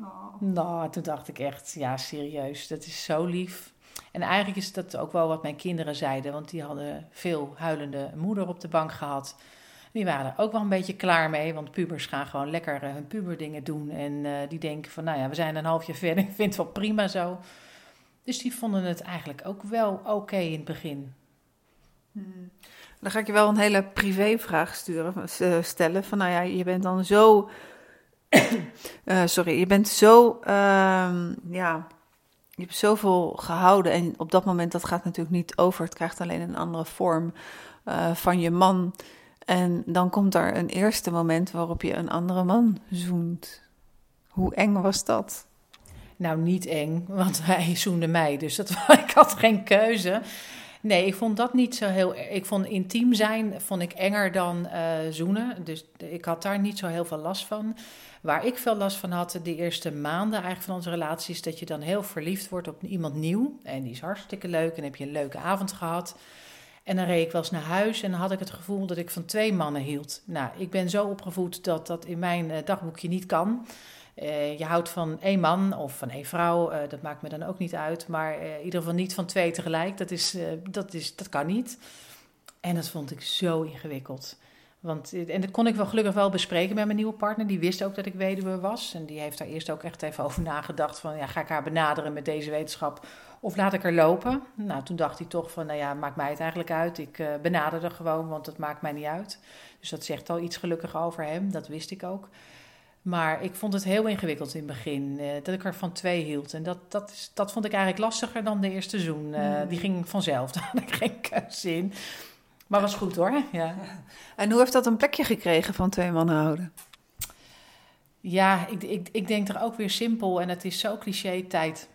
Oh. Nou, toen dacht ik echt, ja, serieus, dat is zo lief. En eigenlijk is dat ook wel wat mijn kinderen zeiden, want die hadden veel huilende moeder op de bank gehad. Die waren er ook wel een beetje klaar mee, want pubers gaan gewoon lekker uh, hun puberdingen doen. En uh, die denken van, nou ja, we zijn een half jaar verder, ik vind het wel prima zo. Dus die vonden het eigenlijk ook wel oké in het begin. Hmm. Dan ga ik je wel een hele privévraag sturen, uh, stellen. Van nou ja, je bent dan zo. sorry, je bent zo. Ehm, ja, je hebt zoveel gehouden en op dat moment, dat gaat natuurlijk niet over. Het krijgt alleen een andere vorm uh, van je man. En dan komt er een eerste moment waarop je een andere man zoent. Hoe eng was dat? Nou, niet eng, want hij zoende mij, dus dat, ik had geen keuze. Nee, ik vond dat niet zo heel. Ik vond intiem zijn vond ik enger dan uh, zoenen. Dus ik had daar niet zo heel veel last van. Waar ik veel last van had de eerste maanden eigenlijk van onze relatie, is dat je dan heel verliefd wordt op iemand nieuw. En die is hartstikke leuk en heb je een leuke avond gehad. En dan reed ik wel eens naar huis en dan had ik het gevoel dat ik van twee mannen hield. Nou, ik ben zo opgevoed dat dat in mijn uh, dagboekje niet kan. Uh, je houdt van één man of van één vrouw, uh, dat maakt me dan ook niet uit. Maar in ieder geval niet van twee tegelijk, dat, is, dat, is, dat kan niet. En dat vond ik zo ingewikkeld. Want, en dat kon ik wel gelukkig wel bespreken met mijn nieuwe partner. Die wist ook dat ik weduwe was. En die heeft daar eerst ook echt even over nagedacht. Van ja, ga ik haar benaderen met deze wetenschap of laat ik haar lopen? Nou, toen dacht hij toch van, nou ja, maakt mij het eigenlijk uit. Ik uh, benaderde gewoon, want het maakt mij niet uit. Dus dat zegt al iets gelukkig over hem, dat wist ik ook. Maar ik vond het heel ingewikkeld in het begin. eh, dat ik er van twee hield. En dat, dat, is, dat vond ik eigenlijk lastiger dan de eerste zoen. Eh, Mm. Die ging vanzelf. Daar had ik geen keuze in. Maar was goed hoor. Ja. En hoe heeft dat een plekje gekregen van twee mannen houden? Ja, ik, ik, ik denk er ook weer simpel en het is zo cliché tijd.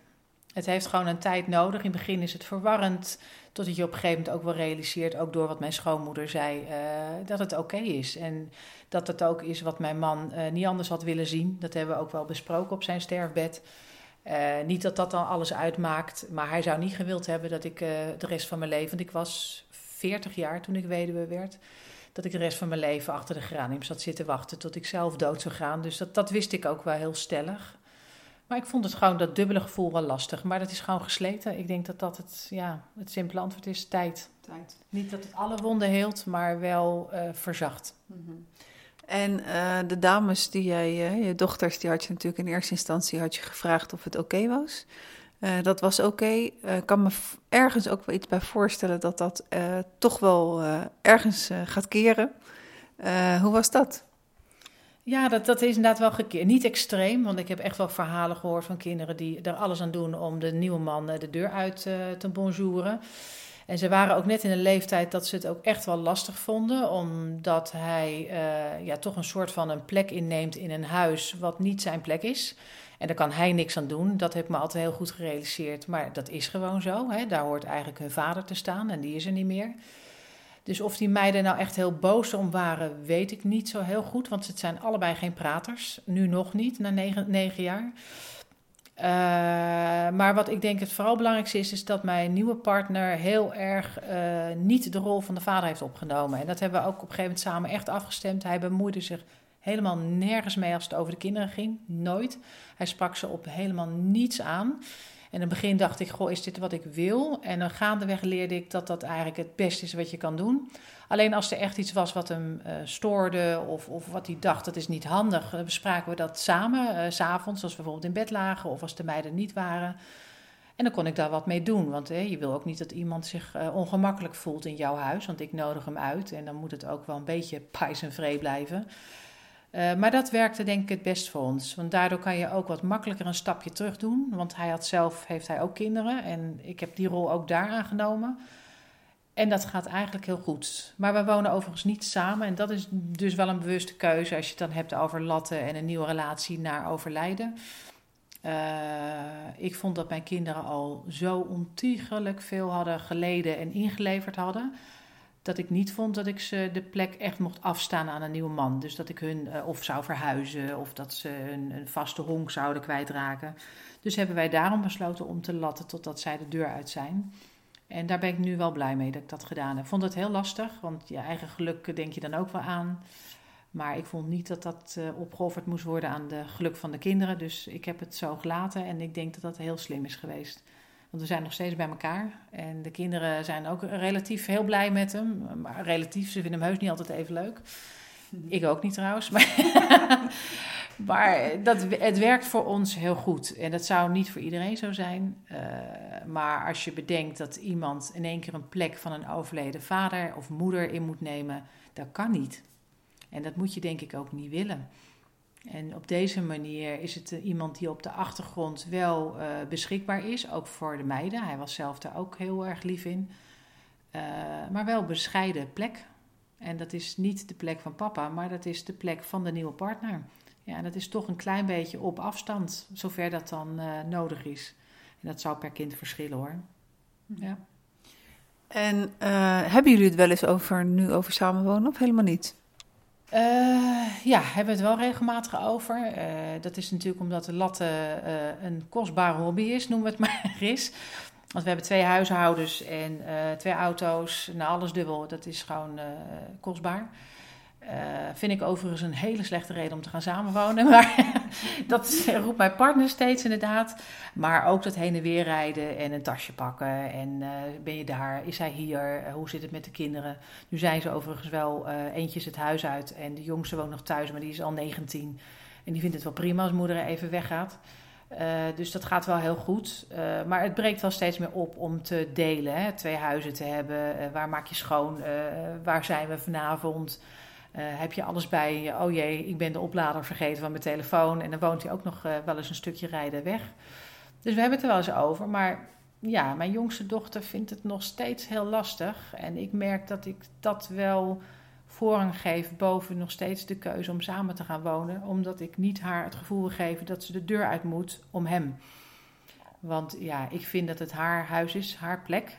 Het heeft gewoon een tijd nodig. In het begin is het verwarrend, totdat je op een gegeven moment ook wel realiseert, ook door wat mijn schoonmoeder zei, eh, dat het oké is. En dat het ook is wat mijn man eh, niet anders had willen zien. Dat hebben we ook wel besproken op zijn sterfbed. Eh, niet dat dat dan alles uitmaakt, maar hij zou niet gewild hebben dat ik de rest van mijn leven, want ik was 40 jaar toen ik weduwe werd, dat ik de rest van mijn leven achter de geranium zat zitten wachten tot ik zelf dood zou gaan. Dus dat, dat wist ik ook wel heel stellig. Maar ik vond het gewoon dat dubbele gevoel wel lastig. Maar dat is gewoon gesleten. Ik denk dat dat het, ja, het simpele antwoord is: tijd. Tijd. Niet dat het alle wonden heelt, maar wel eh, verzacht. En eh, de dames die jij, eh, je dochters, die had je natuurlijk in eerste instantie had je gevraagd of het oké was. Dat was oké. Ik kan me ergens ook wel iets bij voorstellen dat dat toch wel ergens gaat keren. Hoe was dat? Ja, dat, dat is inderdaad wel gekeerd. Niet extreem, want ik heb echt wel verhalen gehoord van kinderen die er alles aan doen om de nieuwe man eh, de deur uit eh, te bonjouren. En ze waren ook net in een leeftijd dat ze het ook echt wel lastig vonden, omdat hij eh, ja, toch een soort van een plek inneemt in een huis wat niet zijn plek is. En daar kan hij niks aan doen. Dat heb ik me altijd heel goed gerealiseerd. Maar dat is gewoon zo. Hè? Daar hoort eigenlijk hun vader te staan en die is er niet meer. Dus of die meiden nou echt heel boos om waren, weet ik niet zo heel goed. Want het zijn allebei geen praters. Nu nog niet, na negen, negen jaar. Eh, maar wat ik denk het vooral belangrijkste is, is dat mijn nieuwe partner heel erg eh, niet de rol van de vader heeft opgenomen. En dat hebben we ook op een gegeven moment samen echt afgestemd. Hij bemoeide zich helemaal nergens mee als het over de kinderen ging. Nooit. Hij sprak ze op helemaal niets aan. In het begin dacht ik, goh, is dit wat ik wil? En dan gaandeweg leerde ik dat dat eigenlijk het beste is wat je kan doen. Alleen als er echt iets was wat hem eh, stoorde of, of wat hij dacht, dat is niet handig, dan bespraken we dat samen, eh, s s'avonds, als we bijvoorbeeld in bed lagen of als de meiden niet waren. En dan kon ik daar wat mee doen, want eh, je wil ook niet dat iemand zich eh, ongemakkelijk voelt in jouw huis, want ik nodig hem uit en dan moet het ook wel een beetje pais en blijven. Eh, maar dat werkte denk ik het best voor ons. Want daardoor kan je ook wat makkelijker een stapje terug doen. Want hij had zelf, heeft hij ook kinderen. En ik heb die rol ook daar aangenomen. En dat gaat eigenlijk heel goed. Maar we wonen overigens niet samen. En dat is dus wel een bewuste keuze als je het dan hebt over latten en een nieuwe relatie naar overlijden. Eh, ik vond dat mijn kinderen al zo ontiegelijk veel hadden geleden en ingeleverd hadden dat ik niet vond dat ik ze de plek echt mocht afstaan aan een nieuwe man. Dus dat ik hun uh, of zou verhuizen of dat ze een, een, vaste honk zouden kwijtraken. Dus hebben wij daarom besloten om te latten totdat zij de deur uit zijn. En daar ben ik nu wel blij mee dat ik dat gedaan heb. Vond het heel lastig, want je eigen geluk denk je dan ook wel aan. Maar ik vond niet dat dat uh, opgeofferd moest worden aan de geluk van de kinderen. Dus ik heb het zo gelaten en ik denk dat dat heel slim is geweest. Want we zijn nog steeds bij elkaar. En de kinderen zijn ook relatief heel blij met hem. Maar relatief, ze vinden hem heus niet altijd even leuk. Ik ook niet trouwens. Maar, maar dat, het werkt voor ons heel goed. En dat zou niet voor iedereen zo zijn. Uh, maar als je bedenkt dat iemand in één keer een plek van een overleden vader of moeder in moet nemen, dat kan niet. En dat moet je denk ik ook niet willen. En op deze manier is het uh, iemand die op de achtergrond wel uh, beschikbaar is, ook voor de meiden. Hij was zelf daar ook heel erg lief in. Uh, maar wel bescheiden plek. En dat is niet de plek van papa, maar dat is de plek van de nieuwe partner. Ja, en dat is toch een klein beetje op afstand, zover dat dan uh, nodig is. En dat zou per kind verschillen hoor. Ja. En hebben jullie het wel eens over nu over samenwonen of helemaal niet? Uh, ja, hebben we het wel regelmatig over. Uh, dat is natuurlijk omdat de latte uh, een kostbare hobby is, noemen we het maar eens. Want we hebben twee huishoudens en twee auto's, nou alles dubbel. Dat is gewoon kostbaar. Vind ik overigens een hele slechte reden om te gaan samenwonen. Maar dat roept mijn partner steeds inderdaad. Maar ook dat heen en weer rijden en een tasje pakken. En ben je daar? Is hij hier? hoe zit het met de kinderen? Nu zijn ze overigens wel, eentje het huis uit en de jongste woont nog thuis, maar die is al 19. En die vindt het wel prima als moeder even weggaat. Dus dat gaat wel heel goed. Maar het breekt wel steeds meer op om te delen. Hè? Twee huizen te hebben. Waar maak je schoon? waar zijn we vanavond? Heb je alles bij je? Oh jee, ik ben de oplader vergeten van mijn telefoon. En dan woont hij ook nog wel eens een stukje rijden weg. Dus we hebben het er wel eens over. Maar ja, mijn jongste dochter vindt het nog steeds heel lastig. En ik merk dat ik dat wel voorrang geef boven nog steeds de keuze om samen te gaan wonen. Omdat ik niet haar het gevoel wil geven dat ze de deur uit moet om hem. Want ja, ik vind dat het haar huis is, haar plek.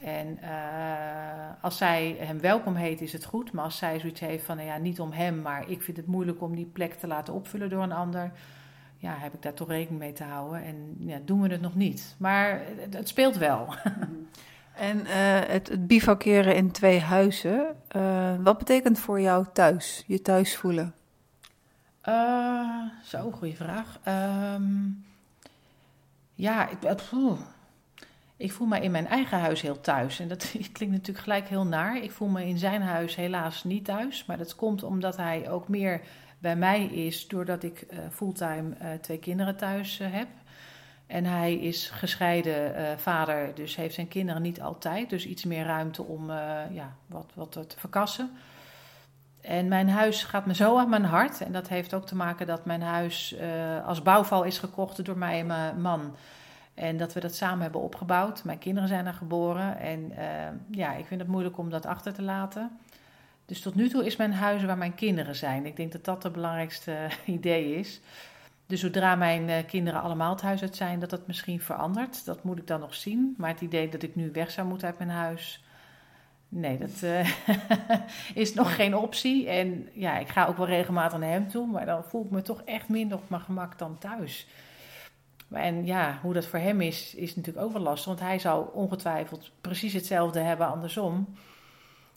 En uh, als zij hem welkom heet, is het goed. Maar als zij zoiets heeft van, nou ja, niet om hem, maar ik vind het moeilijk om die plek te laten opvullen door een ander. Ja, heb ik daar toch rekening mee te houden. En ja, doen we het nog niet. Maar het, speelt wel. En uh, het, het bivakeren in twee huizen, uh, wat betekent voor jou thuis, je thuis voelen? Zo, goede vraag. Um, ja, ik, ik voel me in mijn eigen huis heel thuis. En dat klinkt natuurlijk gelijk heel naar. Ik voel me in zijn huis helaas niet thuis. Maar dat komt omdat hij ook meer bij mij is doordat ik uh, fulltime uh, twee kinderen thuis uh, heb. En hij is gescheiden vader, dus heeft zijn kinderen niet altijd. Dus iets meer ruimte om ja, wat, wat te verkassen. En mijn huis gaat me zo aan mijn hart. En dat heeft ook te maken dat mijn huis als bouwval is gekocht door mij en mijn man. En dat we dat samen hebben opgebouwd. Mijn kinderen zijn er geboren. En uh, ja, ik vind het moeilijk om dat achter te laten. Dus tot nu toe is mijn huis waar mijn kinderen zijn. Ik denk dat dat het belangrijkste idee is. Dus zodra mijn uh, kinderen allemaal het huis uit zijn, dat dat misschien verandert. Dat moet ik dan nog zien. Maar het idee dat ik nu weg zou moeten uit mijn huis, Nee, dat uh, is nog geen optie. En ja, ik ga ook wel regelmatig naar hem toe, maar dan voel ik me toch echt minder op mijn gemak dan thuis. En ja, hoe dat voor hem is, is natuurlijk ook wel lastig, want hij zou ongetwijfeld precies hetzelfde hebben andersom.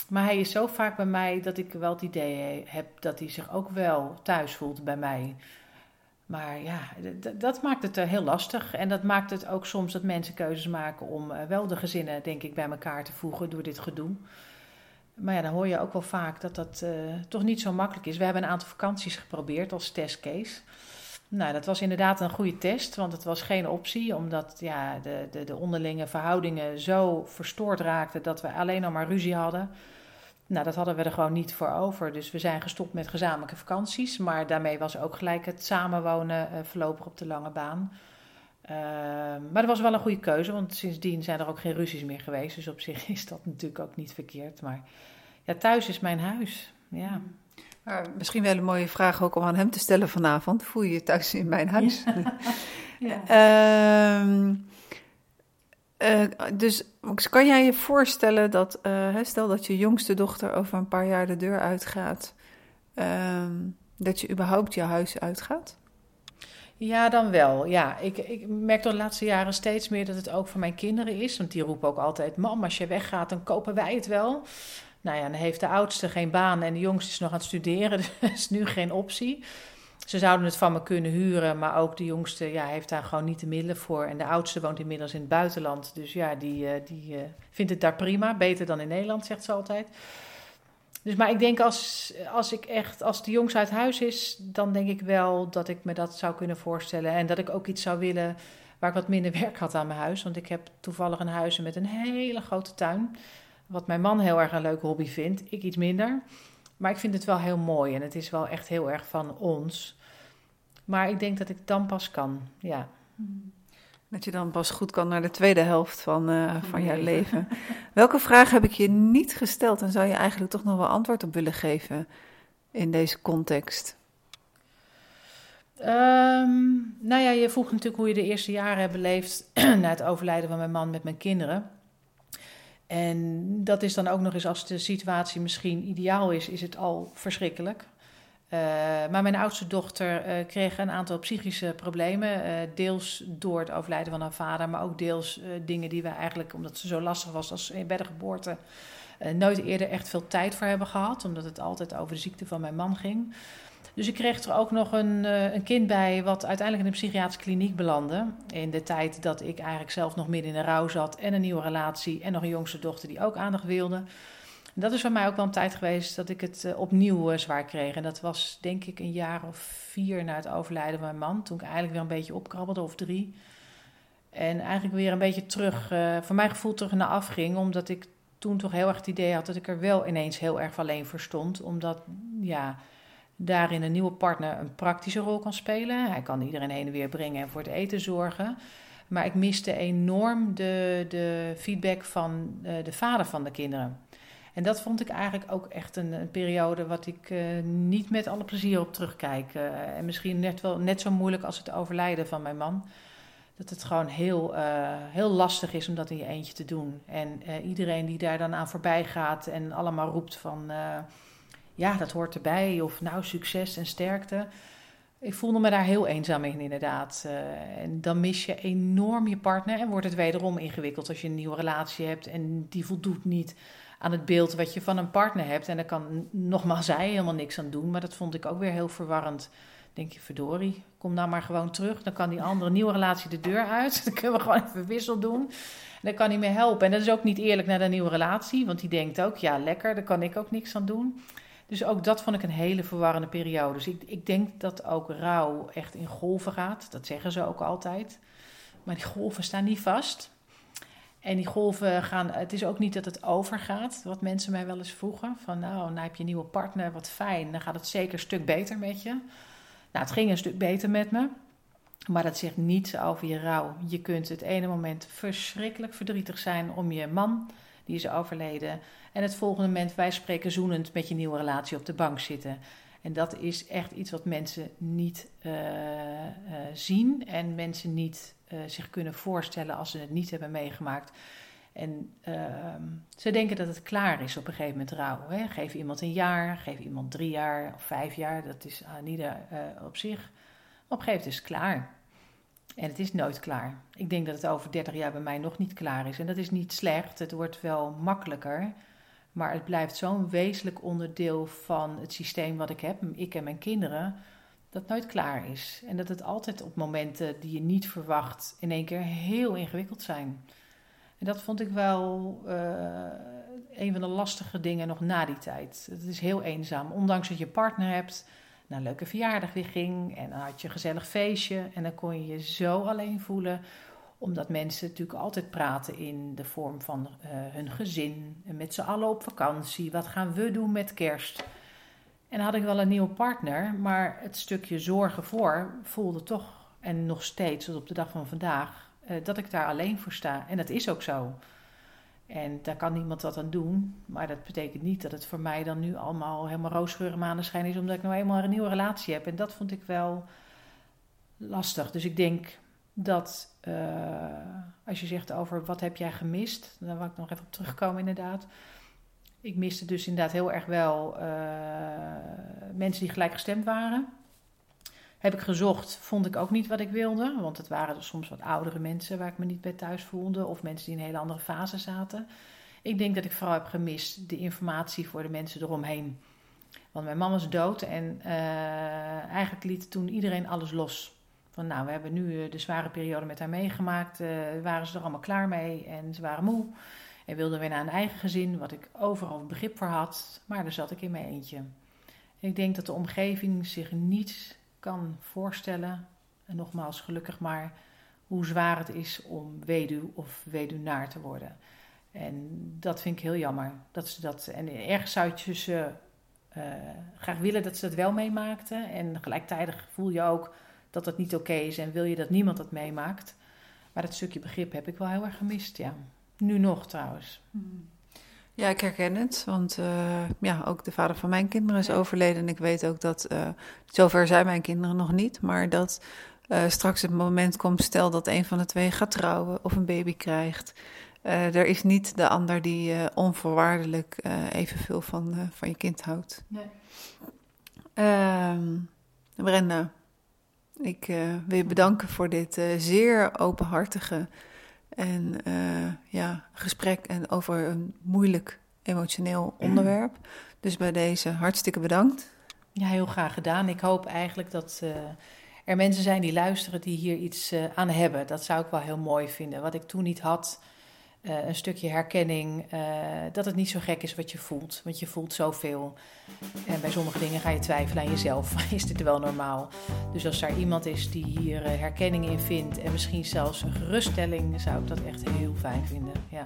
Maar hij is zo vaak bij mij dat ik wel het idee heb dat hij zich ook wel thuis voelt bij mij. Maar ja, dat maakt het heel lastig. En dat maakt het ook soms dat mensen keuzes maken om eh, wel de gezinnen, denk ik, bij elkaar te voegen door dit gedoe. Maar ja, dan hoor je ook wel vaak dat dat uh, toch niet zo makkelijk is. We hebben een aantal vakanties geprobeerd als testcase. Nou, dat was inderdaad een goede test, want het was geen optie, omdat ja, de, de, de onderlinge verhoudingen zo verstoord raakten dat we alleen nog maar ruzie hadden. Nou, dat hadden we er gewoon niet voor over. Dus we zijn gestopt met gezamenlijke vakanties. Maar daarmee was ook gelijk het samenwonen uh, voorlopig op de lange baan. Uh, maar dat was wel een goede keuze, want sindsdien zijn er ook geen ruzies meer geweest. Dus op zich is dat natuurlijk ook niet verkeerd. Maar ja, thuis is mijn huis. Ja. Maar misschien wel een mooie vraag ook om aan hem te stellen vanavond. Voel je je thuis in mijn huis? Ja. ja. Uh, uh, dus kan jij je voorstellen dat, uh, stel dat je jongste dochter over een paar jaar de deur uitgaat, uh, dat je überhaupt je huis uitgaat? Ja, dan wel. Ja, ik, ik merk de laatste jaren steeds meer dat het ook voor mijn kinderen is. Want die roepen ook altijd: Mam, als je weggaat, dan kopen wij het wel. Nou ja, dan heeft de oudste geen baan en de jongste is nog aan het studeren. Dus dat is nu geen optie. Ze zouden het van me kunnen huren, maar ook de jongste ja, heeft daar gewoon niet de middelen voor. En de oudste woont inmiddels in het buitenland. Dus ja, die, uh, die uh, vindt het daar prima. Beter dan in Nederland, zegt ze altijd. Dus, maar ik denk als, als ik echt, als de jongste uit huis is, dan denk ik wel dat ik me dat zou kunnen voorstellen. En dat ik ook iets zou willen waar ik wat minder werk had aan mijn huis. Want ik heb toevallig een huis met een hele grote tuin. Wat mijn man heel erg een leuke hobby vindt. Ik iets minder. Maar ik vind het wel heel mooi en het is wel echt heel erg van ons. Maar ik denk dat ik dan pas kan, ja. Dat je dan pas goed kan naar de tweede helft van, uh, van jouw leven. Welke vraag heb ik je niet gesteld en zou je eigenlijk toch nog wel antwoord op willen geven in deze context? Um, nou ja, je vroeg natuurlijk hoe je de eerste jaren hebt beleefd na het overlijden van mijn man met mijn kinderen. En dat is dan ook nog eens als de situatie misschien ideaal is, is het al verschrikkelijk. Uh, maar mijn oudste dochter uh, kreeg een aantal psychische problemen. Uh, deels door het overlijden van haar vader, maar ook deels dingen die we eigenlijk, omdat ze zo lastig was als bij de geboorte, nooit eerder echt veel tijd voor hebben gehad. Omdat het altijd over de ziekte van mijn man ging. Dus ik kreeg er ook nog een, een kind bij, wat uiteindelijk in een psychiatrische kliniek belandde. In de tijd dat ik eigenlijk zelf nog midden in de rouw zat en een nieuwe relatie en nog een jongste dochter die ook aandacht wilde dat is voor mij ook wel een tijd geweest dat ik het uh, opnieuw uh, zwaar kreeg. En dat was denk ik een jaar of vier na het overlijden van mijn man. Toen ik eigenlijk weer een beetje opkrabbelde, of drie. En eigenlijk weer een beetje terug, uh, voor mijn gevoel terug naar afging. Omdat ik toen toch heel erg het idee had dat ik er wel ineens heel erg alleen voor stond. Omdat ja, daarin een nieuwe partner een praktische rol kan spelen. Hij kan iedereen heen en weer brengen en voor het eten zorgen. Maar ik miste enorm de, de feedback van uh, de vader van de kinderen. En dat vond ik eigenlijk ook echt een, periode wat ik uh, niet met alle plezier op terugkijk. Uh, en misschien net, wel, net zo moeilijk als het overlijden van mijn man. Dat het gewoon heel, heel lastig is om dat in je eentje te doen. En iedereen die daar dan aan voorbij gaat en allemaal roept van... ja, dat hoort erbij. Of nou, succes en sterkte. Ik voelde me daar heel eenzaam in, inderdaad. en dan mis je enorm je partner en wordt het wederom ingewikkeld als je een nieuwe relatie hebt en die voldoet niet aan het beeld wat je van een partner hebt. En daar kan nogmaals zij helemaal niks aan doen. Maar dat vond ik ook weer heel verwarrend. Denk je, verdorie, kom nou maar gewoon terug. Dan kan die andere nieuwe relatie de deur uit. Dan kunnen we gewoon even wissel doen. En dan kan hij me helpen. En dat is ook niet eerlijk naar de nieuwe relatie. Want die denkt ook, ja lekker, daar kan ik ook niks aan doen. Dus ook dat vond ik een hele verwarrende periode. Dus ik, ik denk dat ook rouw echt in golven gaat. Dat zeggen ze ook altijd. Maar die golven staan niet vast. En die golven gaan, het is ook niet dat het overgaat, wat mensen mij wel eens vroegen. Van nou, nou heb je een nieuwe partner, wat fijn, dan gaat het zeker een stuk beter met je. Nou, het ging een stuk beter met me, maar dat zegt niets over je rouw. Je kunt het ene moment verschrikkelijk verdrietig zijn om je man, die is overleden. En het volgende moment, wij spreken zoenend met je nieuwe relatie op de bank zitten. En dat is echt iets wat mensen niet uh, uh, zien en mensen niet uh, zich kunnen voorstellen als ze het niet hebben meegemaakt. En ehm, ze denken dat het klaar is op een gegeven moment rouw. Hè? Geef iemand een jaar, geef iemand drie jaar of vijf jaar. Dat is aan ieder op zich. op een gegeven moment is het klaar. En het is nooit klaar. Ik denk dat het over 30 jaar bij mij nog niet klaar is. En dat is niet slecht. Het wordt wel makkelijker. Maar het blijft zo'n wezenlijk onderdeel van het systeem wat ik heb, ik en mijn kinderen, dat nooit klaar is. En dat het altijd op momenten die je niet verwacht in één keer heel ingewikkeld zijn. En dat vond ik wel uh, een van de lastige dingen nog na die tijd. Het is heel eenzaam. Ondanks dat je partner hebt, naar een leuke verjaardag weer ging en dan had je een gezellig feestje en dan kon je je zo alleen voelen omdat mensen natuurlijk altijd praten in de vorm van uh, hun gezin. En met z'n allen op vakantie. Wat gaan we doen met kerst? En dan had ik wel een nieuwe partner. Maar het stukje zorgen voor voelde toch, en nog steeds tot op de dag van vandaag, uh, dat ik daar alleen voor sta. En dat is ook zo. En daar kan niemand wat aan doen. Maar dat betekent niet dat het voor mij dan nu allemaal helemaal roosgeur maneschijn is. Omdat ik nou eenmaal een nieuwe relatie heb. En dat vond ik wel lastig. Dus ik denk dat uh, als je zegt over wat heb jij gemist, dan wil ik nog even op terugkomen inderdaad. Ik miste dus inderdaad heel erg wel uh, mensen die gelijkgestemd waren. Heb ik gezocht, vond ik ook niet wat ik wilde. Want het waren dus soms wat oudere mensen waar ik me niet bij thuis voelde. Of mensen die in een hele andere fase zaten. Ik denk dat ik vooral heb gemist de informatie voor de mensen eromheen. Want mijn mama is dood en uh, eigenlijk liet toen iedereen alles los. Van nou, we hebben nu eh, de zware periode met haar meegemaakt. Uh, waren ze er allemaal klaar mee en ze waren moe. En wilden weer naar een eigen gezin, wat ik overal begrip voor had. Maar daar zat ik in mijn eentje. En ik denk dat de omgeving zich niet kan voorstellen, en nogmaals gelukkig maar, hoe zwaar het is om weduw of weduwnaar te worden. En dat vind ik heel jammer. Dat ze dat, en ergens zou je ze uh, graag willen dat ze dat wel meemaakten. En gelijktijdig voel je ook dat het niet oké is en wil je dat niemand dat meemaakt. Maar dat stukje begrip heb ik wel heel erg gemist, ja. Nu nog trouwens. Ja, ik herken het, want uh, ja, ook de vader van mijn kinderen is overleden. En ik weet ook dat, uh, zover zijn mijn kinderen nog niet, maar dat uh, straks het moment komt, stel dat een van de twee gaat trouwen of een baby krijgt. er is niet de ander die onvoorwaardelijk evenveel van, van je kind houdt. Nee. Ehm, Brenda, ik wil je bedanken voor dit zeer openhartige en uh, ja, gesprek en over een moeilijk emotioneel onderwerp. Dus bij deze hartstikke bedankt. Ja, heel graag gedaan. Ik hoop eigenlijk dat er mensen zijn die luisteren die hier iets aan hebben. Dat zou ik wel heel mooi vinden. Wat ik toen niet had, uh, een stukje herkenning. Uh, dat het niet zo gek is wat je voelt. Want je voelt zoveel. En bij sommige dingen ga je twijfelen aan jezelf. is dit wel normaal? Dus als er iemand is die hier uh, herkenning in vindt. En misschien zelfs een geruststelling. Zou ik dat echt heel fijn vinden. Ja.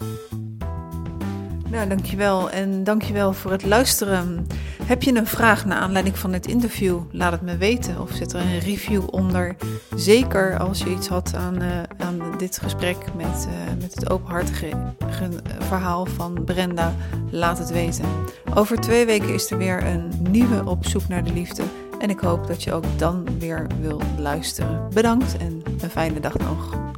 Nou, dankjewel en dankjewel voor het luisteren. Heb je een vraag naar aanleiding van dit interview? Laat het me weten of zet er een review onder. Zeker als je iets had aan, uh, aan dit gesprek met, uh, met het openhartige verhaal van Brenda. Laat het weten. Over twee weken is er weer een nieuwe Op zoek naar de liefde. En ik hoop dat je ook dan weer wil luisteren. Bedankt en een fijne dag nog.